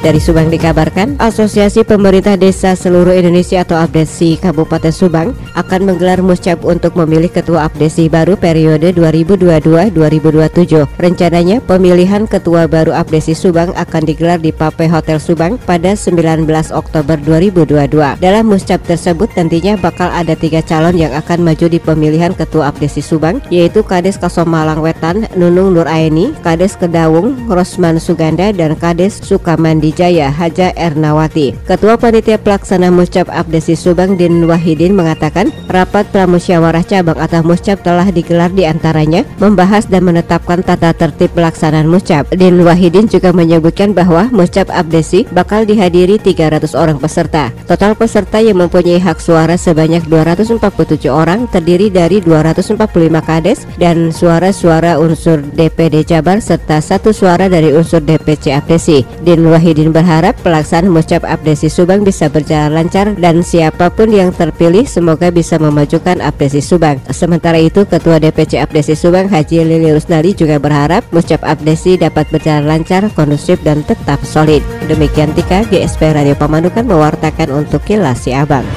Dari Subang dikabarkan, Asosiasi Pemerintah Desa Seluruh Indonesia atau APDESI Kabupaten Subang akan menggelar muscap untuk memilih ketua APDESI baru periode 2022-2027. Rencananya, pemilihan ketua baru APDESI Subang akan digelar di Pape Hotel Subang pada 19 Oktober 2022. Dalam muscap tersebut nantinya bakal ada tiga calon yang akan maju di pemilihan ketua APDESI Subang, yaitu Kades Kasomalang Wetan, Nunung Nur Aini, Kades Kedawung, Rosman Suganda, dan Kades Sukamandi Jaya Haja Ernawati. Ketua Panitia Pelaksana Muscap Abdesi Subang Din Wahidin mengatakan rapat pramusyawarah cabang atau Muscap telah digelar di antaranya membahas dan menetapkan tata tertib pelaksanaan Muscap. Din Wahidin juga menyebutkan bahwa Muscap Abdesi bakal dihadiri 300 orang peserta. Total peserta yang mempunyai hak suara sebanyak 247 orang terdiri dari 245 kades dan suara-suara unsur DPD Jabar serta satu suara dari unsur DPC Abdesi. Din Wahidin Nurdin berharap pelaksanaan Muscap Abdesi Subang bisa berjalan lancar dan siapa pun yang terpilih semoga bisa memajukan Abdesi Subang. Sementara itu Ketua DPC Abdesi Subang Haji Lili Rusnali juga berharap Muscap Abdesi dapat berjalan lancar, kondusif dan tetap solid. Demikian Tika GSP Radio Pamanukan mewartakan untuk Kilas Siabang.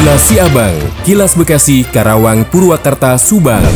Kilas Siabang, Kilas Bekasi, Karawang, Purwakarta, Subang.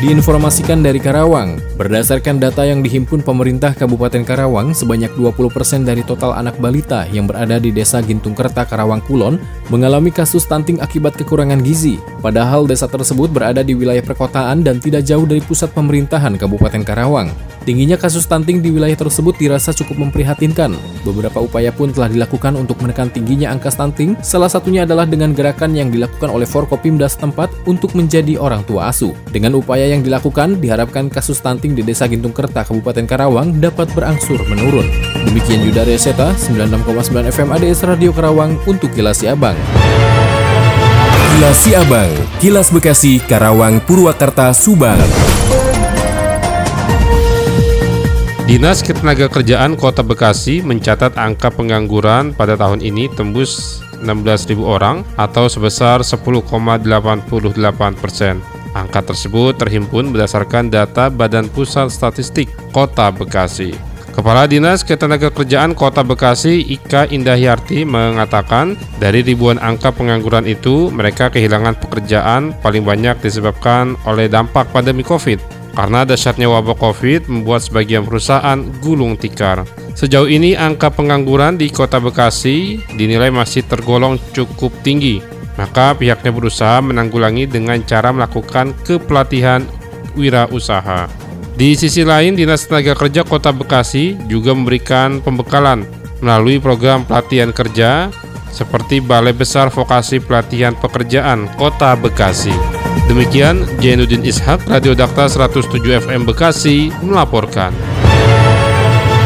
Diinformasikan dari Karawang, berdasarkan data yang dihimpun pemerintah Kabupaten Karawang, sebanyak 20% dari total anak balita yang berada di Desa Gintung Kerta, Karawang Kulon mengalami kasus stunting akibat kekurangan gizi. Padahal desa tersebut berada di wilayah perkotaan dan tidak jauh dari pusat pemerintahan Kabupaten Karawang. Tingginya kasus stunting di wilayah tersebut dirasa cukup memprihatinkan. Beberapa upaya pun telah dilakukan untuk menekan tingginya angka stunting, salah satunya adalah dengan gerakan yang dilakukan oleh Forkopimda setempat untuk menjadi orang tua asuh. Dengan upaya yang dilakukan, diharapkan kasus stunting di Desa Gintung Kerta, Kabupaten Karawang dapat berangsur menurun. Demikian Yuda Reseta, 96,9 FM ADS Radio Karawang untuk Kilas Abang. Kilas Abang, Kilas Bekasi, Karawang, Purwakarta, Subang. Dinas Ketenagakerjaan Kota Bekasi mencatat angka pengangguran pada tahun ini tembus 16.000 orang atau sebesar 10,88 persen. Angka tersebut terhimpun berdasarkan data Badan Pusat Statistik Kota Bekasi. Kepala Dinas Ketenagakerjaan Kota Bekasi Ika Indahyarti mengatakan dari ribuan angka pengangguran itu mereka kehilangan pekerjaan paling banyak disebabkan oleh dampak pandemi Covid. Karena dasarnya wabah COVID membuat sebagian perusahaan gulung tikar. Sejauh ini angka pengangguran di Kota Bekasi dinilai masih tergolong cukup tinggi. Maka pihaknya berusaha menanggulangi dengan cara melakukan kepelatihan wirausaha. Di sisi lain, Dinas Tenaga Kerja Kota Bekasi juga memberikan pembekalan melalui program pelatihan kerja seperti Balai Besar Vokasi Pelatihan Pekerjaan Kota Bekasi. Demikian Jainuddin Ishak, Radio Dakta 107 FM Bekasi melaporkan.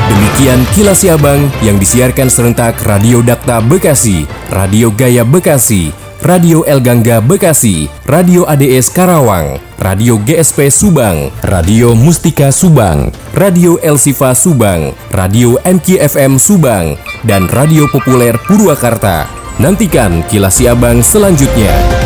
Demikian kilas Siabang yang disiarkan serentak Radio Dakta Bekasi, Radio Gaya Bekasi, Radio El Gangga Bekasi, Radio ADS Karawang, Radio GSP Subang, Radio Mustika Subang, Radio El Sifa Subang, Radio MKFM Subang, dan Radio Populer Purwakarta. Nantikan kilas Siabang selanjutnya.